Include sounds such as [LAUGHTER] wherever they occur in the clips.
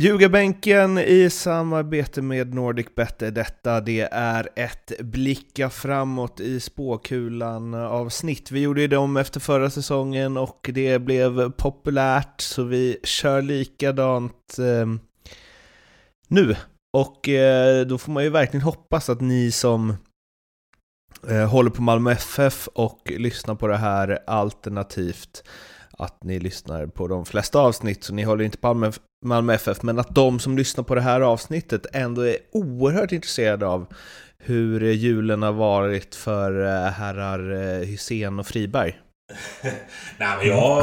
Ljugarbänken i samarbete med NordicBet är detta. Det är ett blicka framåt i spåkulan avsnitt. Vi gjorde ju dem efter förra säsongen och det blev populärt så vi kör likadant eh, nu. Och eh, då får man ju verkligen hoppas att ni som eh, håller på Malmö FF och lyssnar på det här alternativt att ni lyssnar på de flesta avsnitt, så ni håller inte på Malmö FF, men att de som lyssnar på det här avsnittet ändå är oerhört intresserade av hur julen har varit för eh, herrar eh, Hussein och Friberg. [LAUGHS] Nej men jag...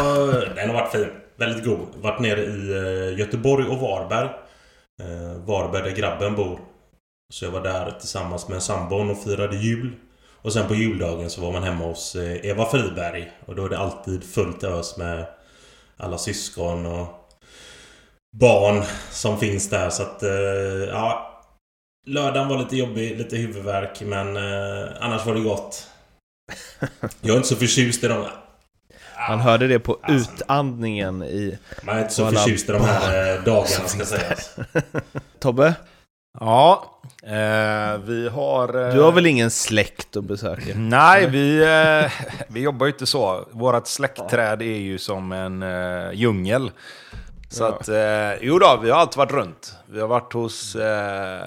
Den har varit fin. Väldigt god. Varit nere i eh, Göteborg och Varberg. Varberg där grabben bor. Så jag var där tillsammans med sambon och firade jul. Och sen på juldagen så var man hemma hos Eva Friberg. Och då är det alltid fullt ös med alla syskon och barn som finns där. Så att, eh, ja. Lördagen var lite jobbig, lite huvudvärk. Men eh, annars var det gott. [LAUGHS] Jag är inte så förtjust i de... Man hörde det på alltså, utandningen i... Man är inte så förtjust i de här eh, dagarna ska sägas. [LAUGHS] Tobbe? Ja, eh, vi har... Eh, du har väl ingen släkt att besöka? Nej, vi, eh, vi jobbar ju inte så. Vårt släktträd är ju som en eh, djungel. Så ja. att, eh, jo då, vi har alltid varit runt. Vi har varit hos, eh,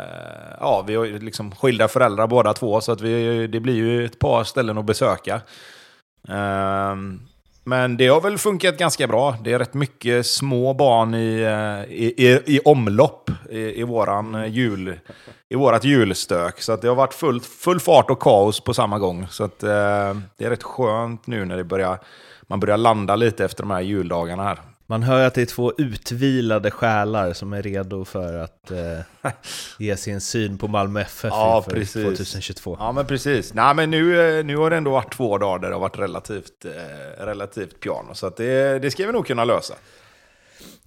ja, vi har liksom skilda föräldrar båda två, så att vi, det blir ju ett par ställen att besöka. Eh, men det har väl funkat ganska bra. Det är rätt mycket små barn i, eh, i, i, i omlopp i, i, våran eh, jul, i vårat julstök. Så att det har varit full, full fart och kaos på samma gång. Så att, eh, det är rätt skönt nu när det börjar, man börjar landa lite efter de här juldagarna här. Man hör att det är två utvilade själar som är redo för att eh, [LAUGHS] ge sin syn på Malmö FF ja, för precis. 2022. Ja, men precis. Nej, men nu, eh, nu har det ändå varit två dagar där det har varit relativt, eh, relativt piano, så det, det ska vi nog kunna lösa.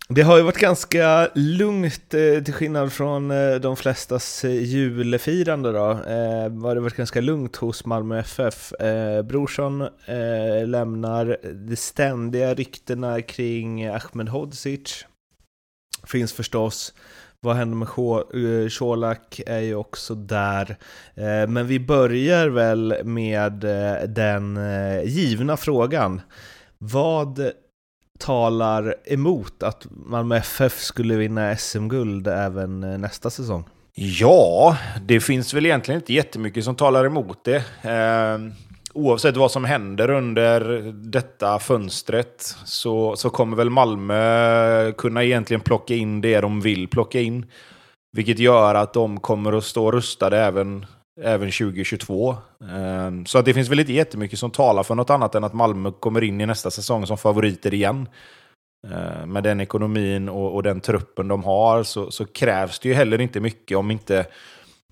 Det har ju varit ganska lugnt eh, till skillnad från eh, de flestas eh, julfirande då. Eh, har det varit ganska lugnt hos Malmö FF. Eh, Brorsson eh, lämnar de ständiga ryktena kring Ahmed Hodzic. Finns förstås. Vad händer med Colak är ju också där. Men vi börjar väl med den givna frågan. Vad talar emot att Malmö FF skulle vinna SM-guld även eh, nästa säsong? Ja, det finns väl egentligen inte jättemycket som talar emot det. Eh, oavsett vad som händer under detta fönstret så, så kommer väl Malmö kunna egentligen plocka in det de vill plocka in. Vilket gör att de kommer att stå rustade även även 2022. Ehm, så det finns väl inte jättemycket som talar för något annat än att Malmö kommer in i nästa säsong som favoriter igen. Ehm, med den ekonomin och, och den truppen de har så, så, krävs det ju heller inte mycket om inte,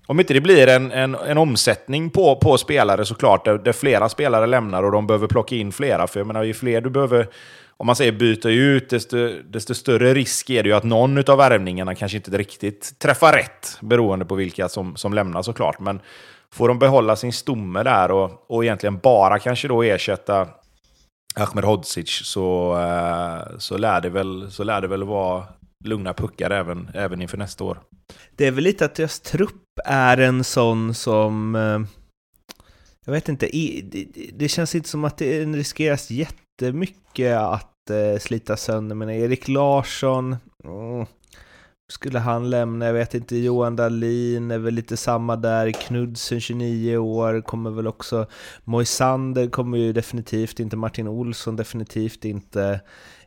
om inte det blir en, en, en omsättning på, på spelare såklart, där, där flera spelare lämnar och de behöver plocka in flera. För jag menar, ju fler du behöver om man säger byta ut, desto, desto större risk är det ju att någon av värvningarna kanske inte riktigt träffar rätt, beroende på vilka som, som lämnar såklart. Men får de behålla sin stomme där och, och egentligen bara kanske då ersätta Ahmed Hodzic så, eh, så, lär det väl, så lär det väl vara lugna puckar även, även inför nästa år. Det är väl lite att deras trupp är en sån som... Eh, jag vet inte, det känns inte som att det riskeras jättemycket att eh, slita sönder. Men Erik Larsson, mm, skulle han lämna? Jag vet inte, Johan Dahlin är väl lite samma där, Knudsen 29 år, kommer väl också, Moisander kommer ju definitivt inte, Martin Olsson definitivt inte,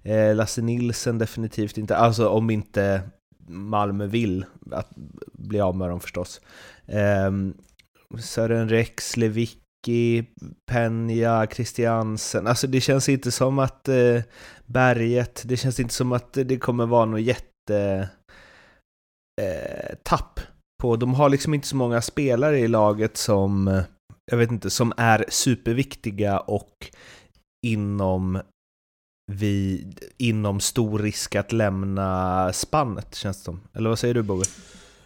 eh, Lasse Nilsen definitivt inte, alltså om inte Malmö vill att bli av med dem förstås. Eh, Sören Rex, Ricky, Penja, Christiansen. Alltså det känns inte som att eh, Berget, det känns inte som att det kommer vara något jätte eh, tapp på. De har liksom inte så många spelare i laget som, jag vet inte, som är superviktiga och inom vi, inom stor risk att lämna spannet känns det som. Eller vad säger du Boge?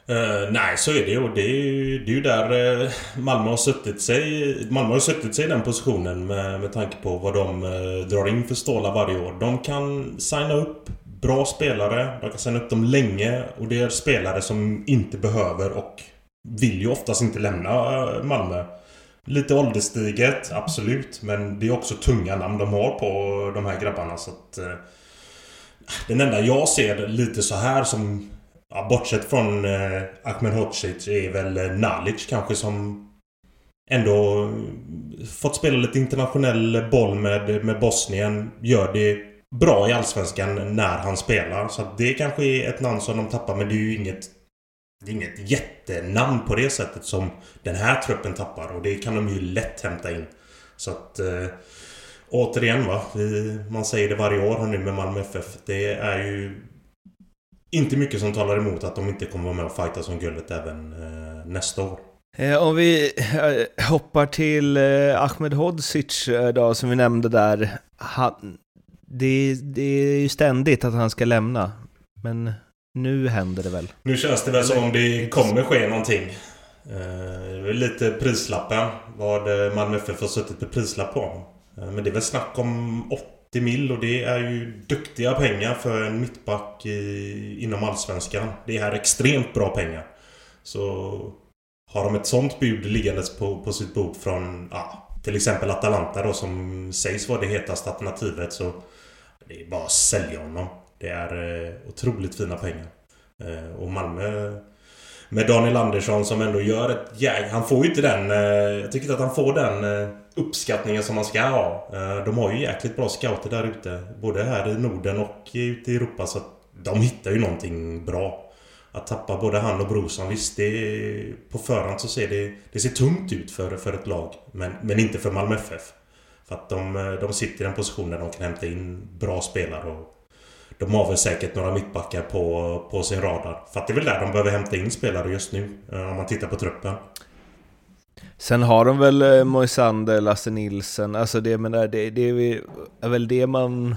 Uh, nej, så är det ju. Det är ju, det är ju där uh, Malmö har suttit sig Malmö har suttit sig i den positionen med, med tanke på vad de uh, drar in för stålar varje år. De kan signa upp bra spelare. De kan signa upp dem länge. Och det är spelare som inte behöver och vill ju oftast inte lämna Malmö. Lite ålderstiget, absolut. Men det är också tunga namn de har på de här grabbarna. Så att, den enda jag ser lite så här som Ja, bortsett från eh, Ahmed Hodzic är väl eh, Nalic kanske som ändå eh, fått spela lite internationell boll med, med Bosnien. Gör det bra i Allsvenskan när han spelar. Så det kanske är ett namn som de tappar men det är ju inget det är inget jättenamn på det sättet som den här truppen tappar och det kan de ju lätt hämta in. Så att... Eh, återigen va, vi, man säger det varje år nu med Malmö FF. Det är ju inte mycket som talar emot att de inte kommer vara med och fightas om guldet även eh, nästa år. Eh, om vi eh, hoppar till eh, Ahmed Hodzic då, som vi nämnde där. Han, det, det är ju ständigt att han ska lämna. Men nu händer det väl? Nu känns det väl som om det kommer ske någonting. Eh, lite prislappen. Vad Malmö FF har suttit med prislapp på. Eh, men det är väl snack om 80 mil och det är ju duktiga pengar för en mittback i, inom Allsvenskan. Det är extremt bra pengar. Så har de ett sånt bud liggandes på, på sitt bord från ja, till exempel Atalanta då som sägs vara det hetaste alternativet så det är bara att sälja honom. Det är eh, otroligt fina pengar. Eh, och Malmö med Daniel Andersson som ändå gör ett jäg... Han får ju inte den... Eh, jag tycker inte att han får den eh, uppskattningen som man ska ha. Eh, de har ju jäkligt bra scouter där ute. Både här i Norden och ute i Europa. Så de hittar ju någonting bra. Att tappa både han och Brorsson, visst det... På förhand så ser det... Det ser tungt ut för, för ett lag. Men, men inte för Malmö FF. För att de, eh, de sitter i en position där de kan hämta in bra spelare och de har väl säkert några mittbackar på, på sin radar. För att det är väl där de behöver hämta in spelare just nu. Eh, om man tittar på truppen. Sen har de väl eh, Moisander, Lasse Nilsen, alltså det, men det, det är väl det man...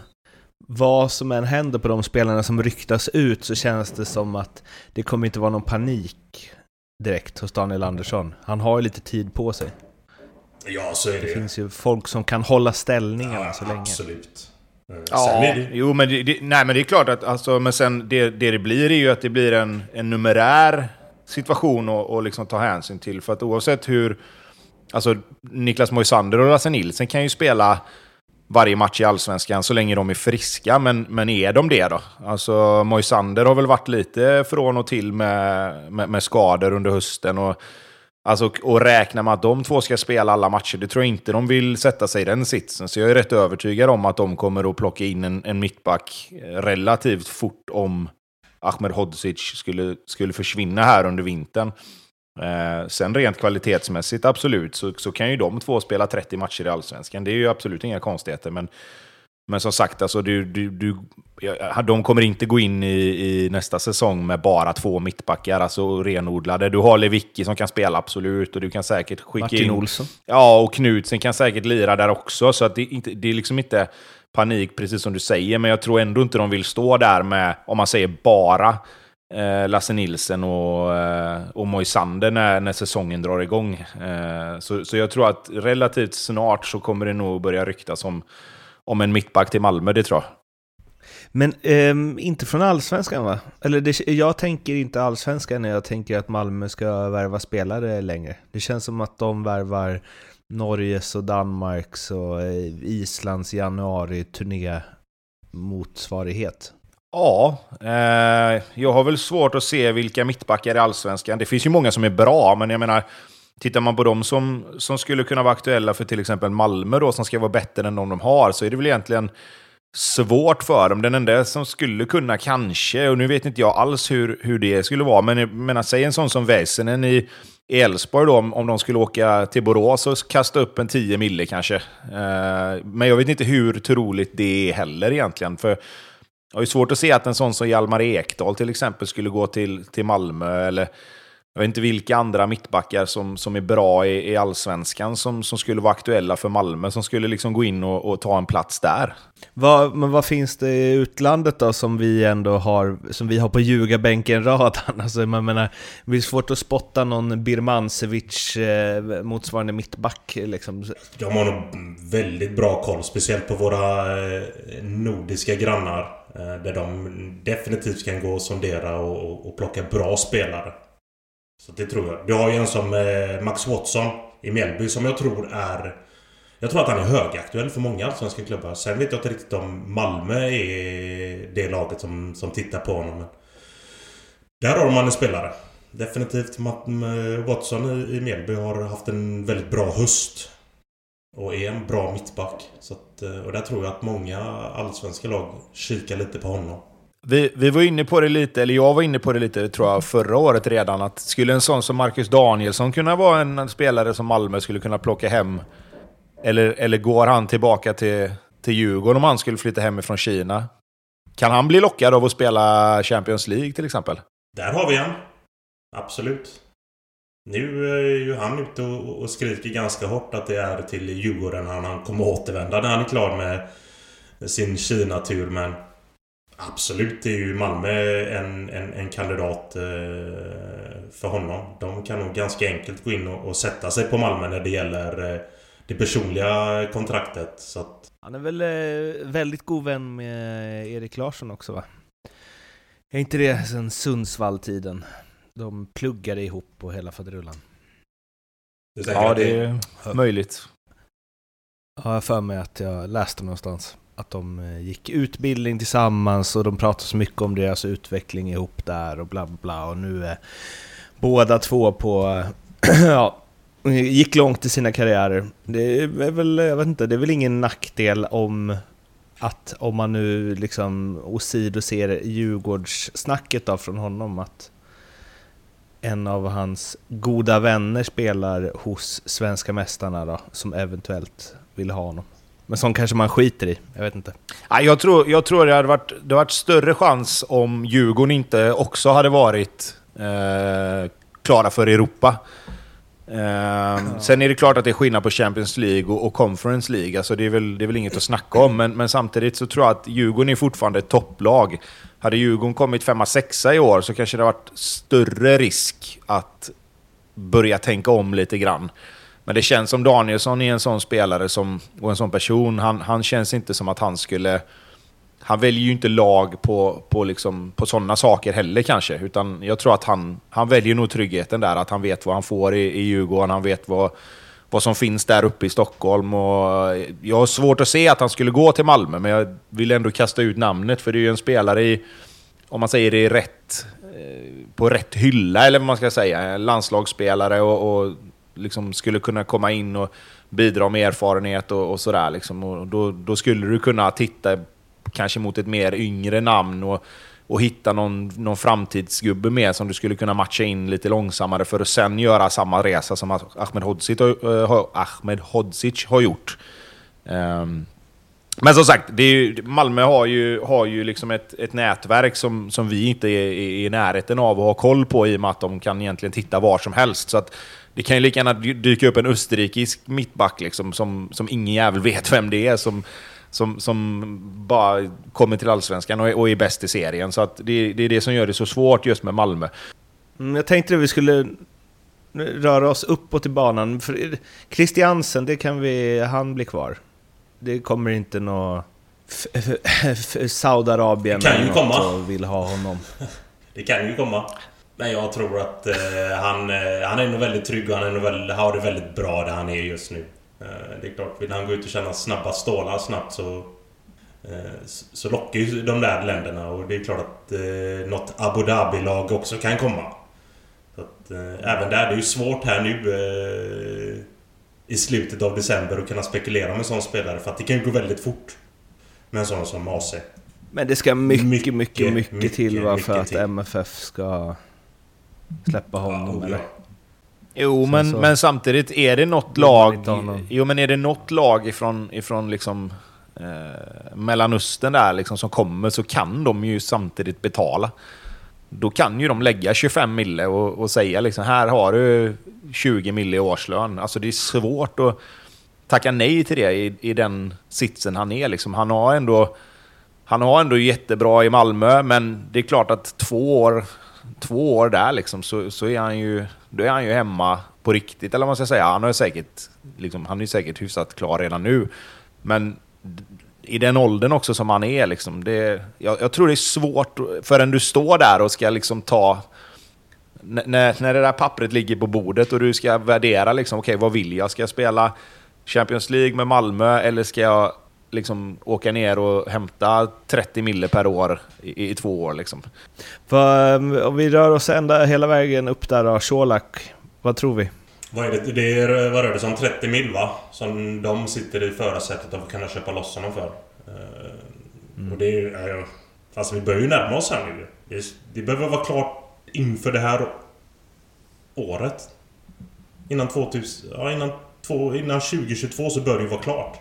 Vad som än händer på de spelarna som ryktas ut så känns det som att det kommer inte vara någon panik direkt hos Daniel Andersson. Han har ju lite tid på sig. Ja, så är det. Det finns ju folk som kan hålla ställningarna ja, så länge. Absolut. Eh, ja, det... jo men det, det, nej, men det är klart att alltså, men sen det, det det blir är ju att det blir en, en numerär situation att och liksom ta hänsyn till. För att oavsett hur... Alltså Niklas Moisander och Lasse Nilsen kan ju spela varje match i Allsvenskan så länge de är friska, men, men är de det då? Alltså Moisander har väl varit lite från och till med, med, med skador under hösten. och Alltså, och räkna med att de två ska spela alla matcher, det tror jag inte de vill sätta sig i den sitsen. Så jag är rätt övertygad om att de kommer att plocka in en, en mittback relativt fort om Ahmed Hodzic skulle, skulle försvinna här under vintern. Eh, sen rent kvalitetsmässigt, absolut, så, så kan ju de två spela 30 matcher i Allsvenskan. Det är ju absolut inga konstigheter, men men som sagt, alltså, du, du, du, de kommer inte gå in i, i, nästa säsong med bara två mittbackar, alltså renodlade. Du har Lewicki som kan spela, absolut, och du kan säkert skicka Martin in... Olsson. Ja, och Knutsen kan säkert lira där också, så att det, inte, det är liksom inte panik, precis som du säger, men jag tror ändå inte de vill stå där med, om man säger bara, eh, Lasse Nilsen och, eh, och Moisander när, när säsongen drar igång. Eh, så, så jag tror att relativt snart så kommer det nog börja ryktas om om en mittback till Malmö, det tror jag. Men eh, inte från allsvenskan va? Eller det, jag tänker inte allsvenskan när jag tänker att Malmö ska värva spelare längre. Det känns som att de värvar Norges och Danmarks och eh, Islands januari-turné motsvarighet. Ja, eh, jag har väl svårt att se vilka mittbackar i allsvenskan. Det finns ju många som är bra, men jag menar, tittar man på dem som, som skulle kunna vara aktuella för till exempel Malmö då, som ska vara bättre än de de har, så är det väl egentligen svårt för dem. Den enda som skulle kunna kanske, och nu vet inte jag alls hur, hur det skulle vara, men jag menar, säg en sån som Väisänen i i Elfsborg då, om, om de skulle åka till Borås och kasta upp en 10 mille kanske. Eh, men jag vet inte hur troligt det är heller egentligen. För jag har ju svårt att se att en sån som Hjalmar Ekdal till exempel skulle gå till, till Malmö. Eller jag vet inte vilka andra mittbackar som, som är bra i, i allsvenskan som, som skulle vara aktuella för Malmö, som skulle liksom gå in och, och ta en plats där. Vad, men vad finns det i utlandet då som vi ändå har, som vi har på ljugarbänken-radarn? [LAUGHS] Alltså, man menar, det är svårt att spotta någon Birmancevic eh, motsvarande mittback liksom. De har nog väldigt bra koll, speciellt på våra eh, nordiska grannar. Eh, där de definitivt kan gå och sondera och, och, och plocka bra spelare. Så det tror jag. Du har ju en som eh, Max Watson i Mjällby som jag tror är... Jag tror att han är högaktuell för många allsvenska klubbar. Sen vet jag inte riktigt om Malmö är det laget som, som tittar på honom. Där har man en spelare. Definitivt eh, Watson i Mjällby har haft en väldigt bra höst. Och är en bra mittback. Så att, eh, och där tror jag att många allsvenska lag kikar lite på honom. Vi, vi var inne på det lite, eller jag var inne på det lite tror jag, förra året redan, att skulle en sån som Marcus Danielsson kunna vara en spelare som Malmö skulle kunna plocka hem? Eller, eller går han tillbaka till, till Djurgården om han skulle flytta hemifrån Kina? Kan han bli lockad av att spela Champions League till exempel? Där har vi han. Absolut. Nu är ju han ute och skriker ganska hårt att det är till Djurgården han, han kommer återvända när han är klar med sin Kina-tur. Men Absolut, det är ju Malmö en, en, en kandidat eh, för honom. De kan nog ganska enkelt gå in och, och sätta sig på Malmö när det gäller eh, det personliga kontraktet. Så att... Han är väl eh, väldigt god vän med Erik Larsson också va? Är inte det sen Sundsvall-tiden? De pluggade ihop på hela faderullan. Ja, det är möjligt. Ja, jag för mig att jag läste någonstans att de eh, gick utbildning tillsammans och de pratade så mycket om deras utveckling ihop där och bla bla och nu är båda två på, [CLEARS THROAT] ja, gick långt i sina karriärer. Det är väl, jag vet inte, det är väl ingen nackdel om att om man nu liksom åsido ser Djurgårdssnacket då från honom att en av hans goda vänner spelar hos svenska mästarna då, som eventuellt vill ha honom. Men sånt kanske man skiter i, jag vet inte. jag, tror, jag tror det hade varit, det varit större chans om Djurgården inte också hade varit eh, klara för Europa. Eh. Sen är det klart att det är skillnad på Champions League och, och Conference League, alltså det, är väl, det är väl inget att snacka om. Men, men samtidigt så tror jag att Djurgården är fortfarande ett topplag. Hade Djurgården kommit femma, sexa i år så kanske det hade varit större risk att börja tänka om lite grann. Men det känns som Danielsson är en sån spelare som, och en sån person. Han, han känns inte som att han skulle... Han väljer ju inte lag på, på, liksom, på sådana saker heller kanske. Utan jag tror att han, han väljer nog tryggheten där. Att han vet vad han får i, i Djurgården. Han vet vad, vad som finns där uppe i Stockholm. Och jag har svårt att se att han skulle gå till Malmö, men jag vill ändå kasta ut namnet. För det är ju en spelare i, om man säger det i rätt, eh, på rätt hylla, eller vad man ska säga. En landslagsspelare och, och liksom skulle kunna komma in och bidra med erfarenhet och, och sådär. Liksom. Och då, då skulle du kunna titta kanske mot ett mer yngre namn och, och hitta någon, någon framtidsgubbe med som du skulle kunna matcha in lite långsammare för att sen göra samma resa som Ahmed Hodzic, uh, Ahmed Hodzic har gjort. Um, men som sagt, ju, Malmö har ju, har ju liksom ett, ett nätverk som, som vi inte är, är i närheten av att ha koll på i och med att de kan egentligen titta var som helst. Så att det kan ju lika gärna dyka upp en österrikisk mittback liksom, som, som ingen jävel vet vem det är, som, som, som bara kommer till Allsvenskan och är, och är bäst i serien. Så att det, det är det som gör det så svårt just med Malmö. Mm, jag tänkte att vi skulle röra oss uppåt i banan. För Christiansen, det kan vi, han blir kvar. Det kommer inte nå... Saudiarabien det kan ju komma. vill ha honom. [LAUGHS] Det kan ju komma. Men jag tror att eh, han, eh, han är nog väldigt trygg och han är nog väldigt, har det väldigt bra där han är just nu. Eh, det är klart, vill han gå ut och känna snabba stålar snabbt så Eh, så lockar ju de där länderna och det är klart att eh, något Abu Dhabi-lag också kan komma. Så att, eh, även där, det är ju svårt här nu eh, i slutet av december att kunna spekulera med en sån spelare för att det kan ju gå väldigt fort. Med en sån som AC. Men det ska mycket, mycket, mycket, mycket, till va, för att. MFF ska släppa honom Ja, eller? Jo, men, så- men samtidigt är det något lag... Jo, men är det något lag ifrån, ifrån liksom, eh, Mellanöstern där liksom, som kommer så kan de ju samtidigt betala. Då kan ju de lägga 25 mille och, och säga liksom här har du 20 mille i årslön. Alltså det är svårt att tacka nej till det i, i den sitsen han är. Liksom. Han har ändå... Han har ändå jättebra i Malmö, men det är klart att två år, två år där liksom, så, så är han ju, då är han ju hemma på riktigt, eller vad man ska säga. Han är säkert, liksom, han är säkert hyfsat klar redan nu. Men i den åldern också som han är, liksom, det, jag, jag tror det är svårt förrän du står där och ska liksom ta... När, när det där pappret ligger på bordet och du ska värdera, liksom, okej, vad vill jag? Ska jag spela Champions League med Malmö eller ska jag liksom åka ner och hämta 30 mille per år i, i två år? Liksom? För, om vi rör oss ända hela vägen upp där då, Colak, vad tror vi? Vad är det? Det är, vad rör det sig om? 30 mil va? Som de sitter i förarsätet och kan köpa loss honom för. Eh, Och det är ju... ja. Alltså vi börjar ju närma oss här nu. Det, det behöver vara klart inför det här året. Innan 2000... Ja, innan, två, innan 2022 så bör det ju vara klart.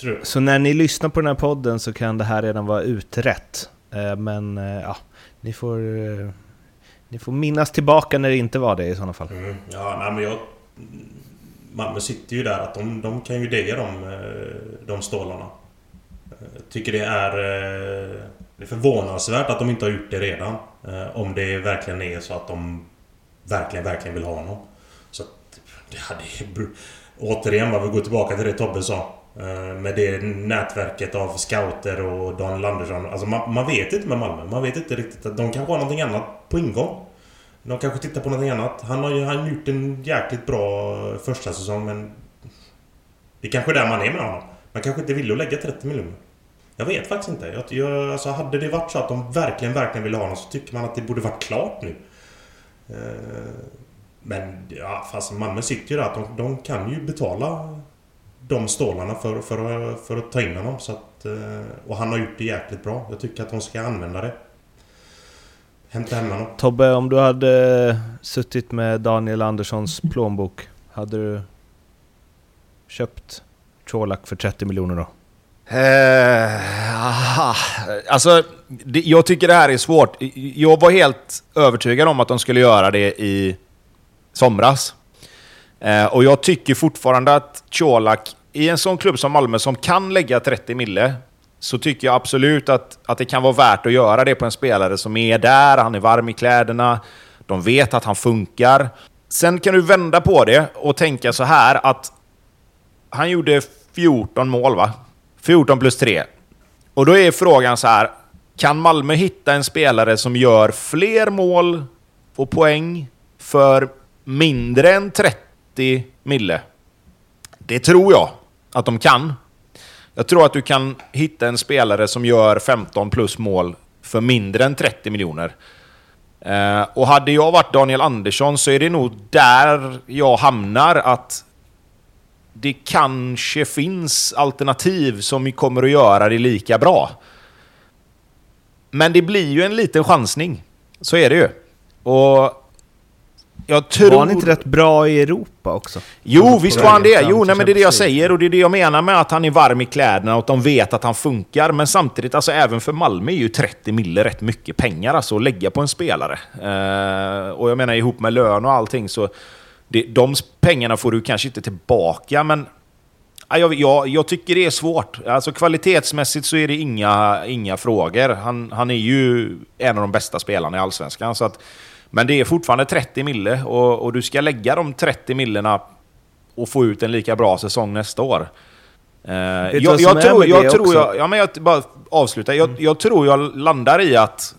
Tror jag. Så när ni lyssnar på den här podden så kan det här redan vara utrett. Eh, Men eh, ja, ni får, eh, ni får minnas tillbaka när det inte var det i sådana fall. Mm. Ja, nej men jag... Malmö sitter ju där att de, de kan ju dega de, de stålarna. Jag tycker det är... Det är förvånansvärt att de inte har gjort det redan. Om det verkligen är så att de verkligen, verkligen vill ha honom. Så att det hade. Återigen, vad vi går tillbaka till det Tobbe sa. Eh, med det nätverket av scouter och Daniel Andersson. Alltså man, man vet inte med Malmö. Man vet inte riktigt att de kanske har någonting annat på ingång. De kanske tittar på någonting annat. Han har ju han gjort en jäkligt bra första säsong men... Det är kanske är där man är med honom. Man kanske inte vill att lägga 30 miljoner. Jag vet faktiskt inte. Jag, jag, alltså hade det varit så att de verkligen, verkligen ville ha honom så tycker man att det borde varit klart nu. Eh, men ja, fast Malmö sitter ju där de, de kan ju betala de stålarna för, för, för att ta in honom. Så att, eh, och han har gjort det jäkligt bra. Jag tycker att de ska använda det. Hämta hem honom. Tobbe, om du hade suttit med Daniel Anderssons plånbok, hade du köpt Colak för 30 miljoner då? Eh, alltså, det, jag tycker det här är svårt. Jag var helt övertygad om att de skulle göra det i somras. Eh, och jag tycker fortfarande att Colak, i en sån klubb som Malmö som kan lägga 30 mille, så tycker jag absolut att, att det kan vara värt att göra det på en spelare som är där, han är varm i kläderna, de vet att han funkar. Sen kan du vända på det och tänka så här att han gjorde 14 mål va? 14 plus 3. Och då är frågan så här, kan Malmö hitta en spelare som gör fler mål och poäng för mindre än 30 mille? Det tror jag att de kan. Jag tror att du kan hitta en spelare som gör 15 plus mål för mindre än 30 miljoner. Eh, och hade jag varit Daniel Andersson så är det nog där jag hamnar att det kanske finns alternativ som kommer att göra det lika bra. Men det blir ju en liten chansning. Så är det ju. Och jag tror... Var han inte rätt bra i Europa också? Jo, visst På var han det. Jo, nej, men det är det jag säger och det är det jag menar med att han är varm i kläderna och att de vet att han funkar. Men samtidigt, alltså även för Malmö är ju 30 mille rätt mycket pengar alltså att lägga på en spelare. Eh, och jag menar ihop med lön och allting så det, de pengarna får du kanske inte tillbaka, men ja, jag, jag, jag tycker det är svårt. Alltså kvalitetsmässigt så är det inga, inga frågor. Han, han är ju en av de bästa spelarna i Allsvenskan. Så att, men det är fortfarande 30 mille och, och du ska lägga de 30 millena och få ut en lika bra säsong nästa år. Du jag, jag, tror, jag tror jag, ja, men jag bara avsluta. Jag, jag tror jag landar i att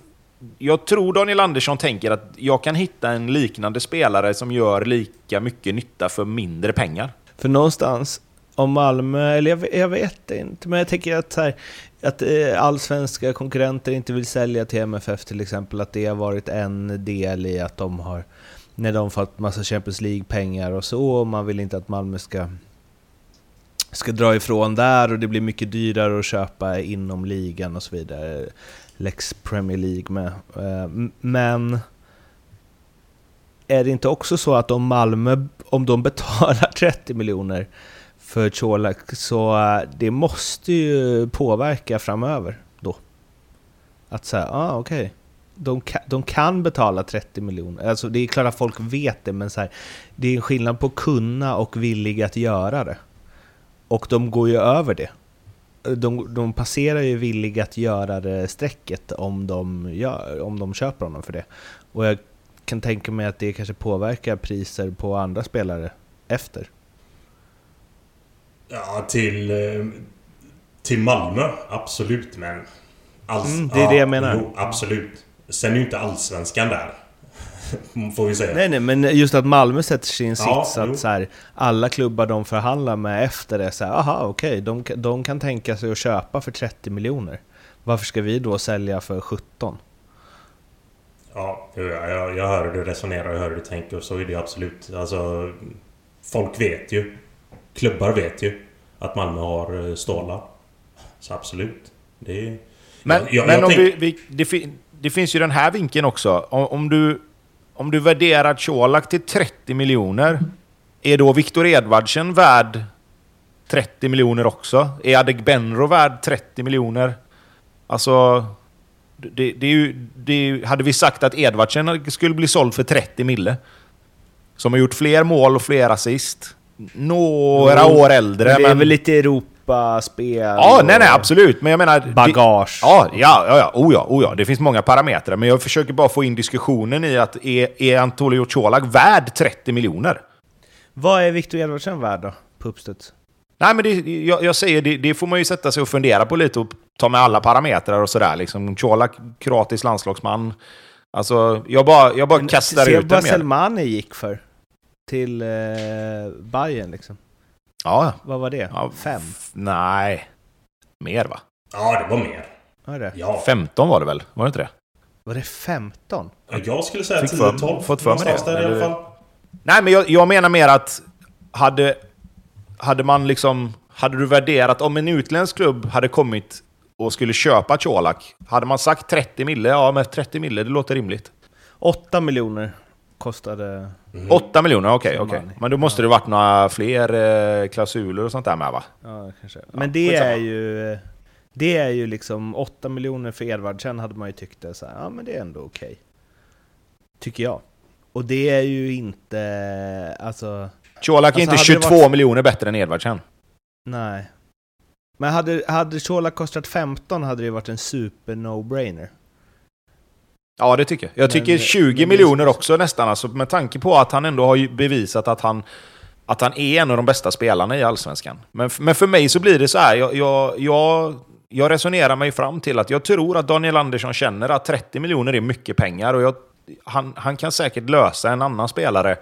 jag tror Daniel Andersson tänker att jag kan hitta en liknande spelare som gör lika mycket nytta för mindre pengar. För någonstans om Malmö, eller jag, jag, vet inte, men jag tänker att, här, att eh, allsvenska konkurrenter inte vill sälja till MFF till exempel, att det har varit en del i att de har, när de fått massa Champions League-pengar och så, och man vill inte att Malmö ska ska dra ifrån där och det blir mycket dyrare att köpa inom ligan och så vidare. Lex Premier League med. Eh, men är det inte också så att om Malmö, om de betalar [LAUGHS] 30 miljoner för Colak, så eh, det måste ju påverka framöver då? Att säga, ah okej. Okay. De, kan, de kan betala 30 miljoner. Alltså det är klart att folk vet det, men så här, det är en skillnad på kunna och villig att göra det. Och de går ju över det. De, de passerar ju villig att göra det strecket om de, gör, om de köper honom för det. Och jag kan tänka mig att det kanske påverkar priser på andra spelare efter. Ja, till, eh, till Malmö, absolut. Men... Alls, mm, det är ja, det jag menar. Jo, absolut. Sen är ju inte allsvenskan där. [LAUGHS] Får vi säga. Nej, nej, men just att Malmö sätter sig i en ja, sits att så här, alla klubbar de förhandlar med efter det, så här, aha, okej, okay, de, de kan tänka sig att köpa för 30 miljoner. Varför ska vi då sälja för 17? Ja, jag, jag hör hur du resonerar och jag hör hur du tänker och så är det absolut. Alltså, folk vet ju. Klubbar vet ju att Malmö har eh, stålar. Så absolut. Det är... Men, jag, men om tänk... vi, vi, det, det, finns ju den här vinkeln också. Om, om du om du värderar Colak till 30 miljoner, är då Viktor Edvardsen värd 30 miljoner också? Är Adegbenro värd 30 miljoner? Alltså... Det, det, är ju, det hade vi sagt att Edvardsen skulle bli såld för 30 mille. Som har gjort fler mål och fler assist. Några år äldre. Men det är men... väl lite Europa Europaspel? Ja, nej, nej, absolut. Men jag menar... Bagage? Det, ja, ja, ja, oh ja, oh ja. Det finns många parametrar. Men jag försöker bara få in diskussionen i att är, är Antonio Colak värd 30 miljoner? Vad är Victor Edvardsen värd då, på uppstuds? Nej, men det, jag, jag säger, det, det, får man ju sätta sig och fundera på lite och ta med alla parametrar och sådär. Liksom, Colak, kroatisk landslagsman. Alltså, jag bara, jag bara kastar ut det. Se vad Selmani gick för. Till eh, Bayern liksom. Ja. Vad var det? Ja, Fem? Nej. Mer va? Ja, det var mer. Var det? Ja. 15 var det väl? Var det inte det? Var det 15? Ja, jag skulle säga 10-12. Fått för mig det. Där, i alla fall. Nej, men jag, jag menar mer att hade, hade man liksom... Hade du värderat om en utländsk klubb hade kommit och skulle köpa Colak, hade man sagt 30 mille? Ja, med 30 mille, det låter rimligt. 8 miljoner kostade... Mm. 8 miljoner, okej. Okay, okay. Men då måste ja. det varit några fler eh, klausuler och sånt där med va? Ja, kanske. Men det är ju... Det är ju liksom 8 miljoner för Edvardsen hade man ju tyckt det så här, ja men det är ändå okej. Okay. Tycker jag. Och det är ju inte... Alltså... Colak är alltså, inte 22 varit... miljoner bättre än Edvardsen. Nej. Men hade, hade Colak kostat 15 hade det varit en super no-brainer. Ja, det tycker jag. Jag tycker men, 20 men miljoner också nästan, alltså, med tanke på att han ändå har bevisat att han, att han är en av de bästa spelarna i Allsvenskan. Men, men för mig så blir det så här, jag, jag, jag, jag resonerar mig fram till att jag tror att Daniel Andersson känner att 30 miljoner är mycket pengar och jag, han, han kan säkert lösa en annan spelare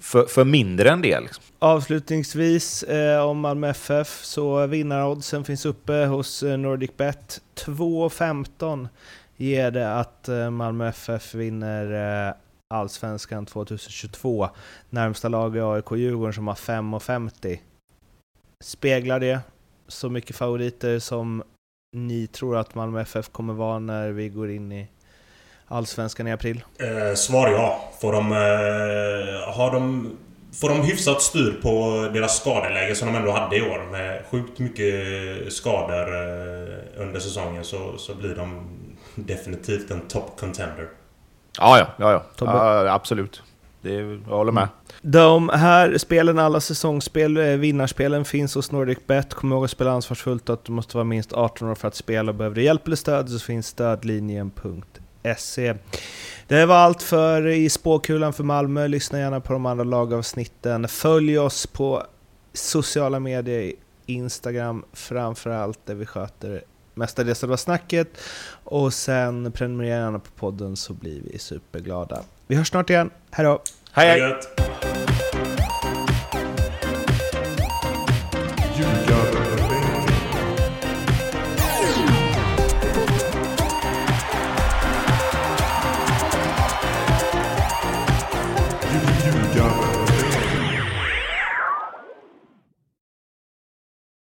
för, för mindre än det. Liksom. Avslutningsvis eh, om Malmö FF så vinnaroddsen finns uppe hos eh, NordicBet 2.15 ger det att eh, Malmö FF vinner eh, Allsvenskan 2022. Närmsta lag är AIK Djurgården som har 5,50. Speglar det så mycket favoriter som ni tror att Malmö FF kommer vara när vi går in i Allsvenskan i april? Eh, svar ja. Får de, eh, har de, får de hyfsat styr på deras skadeläge som de ändå hade i år med sjukt mycket skador eh, under säsongen så, så blir de definitivt en top contender. Ja, ja, ja, ja. ja absolut. Det, jag håller med. De här spelen, alla säsongsspel, eh, vinnarspelen finns hos NordicBet. Kom ihåg att spela ansvarsfullt att du måste vara minst 18 år för att spela. Behöver du hjälp eller stöd så finns stödlinjen.se. Det var allt för i spåkulan för Malmö. Lyssna gärna på de andra lagavsnitten. Följ oss på sociala medier, Instagram framförallt, där vi sköter mestadels det var snacket. Och sen prenumerera gärna på podden så blir vi superglada. Vi hörs snart igen. Hej då! Hej hej!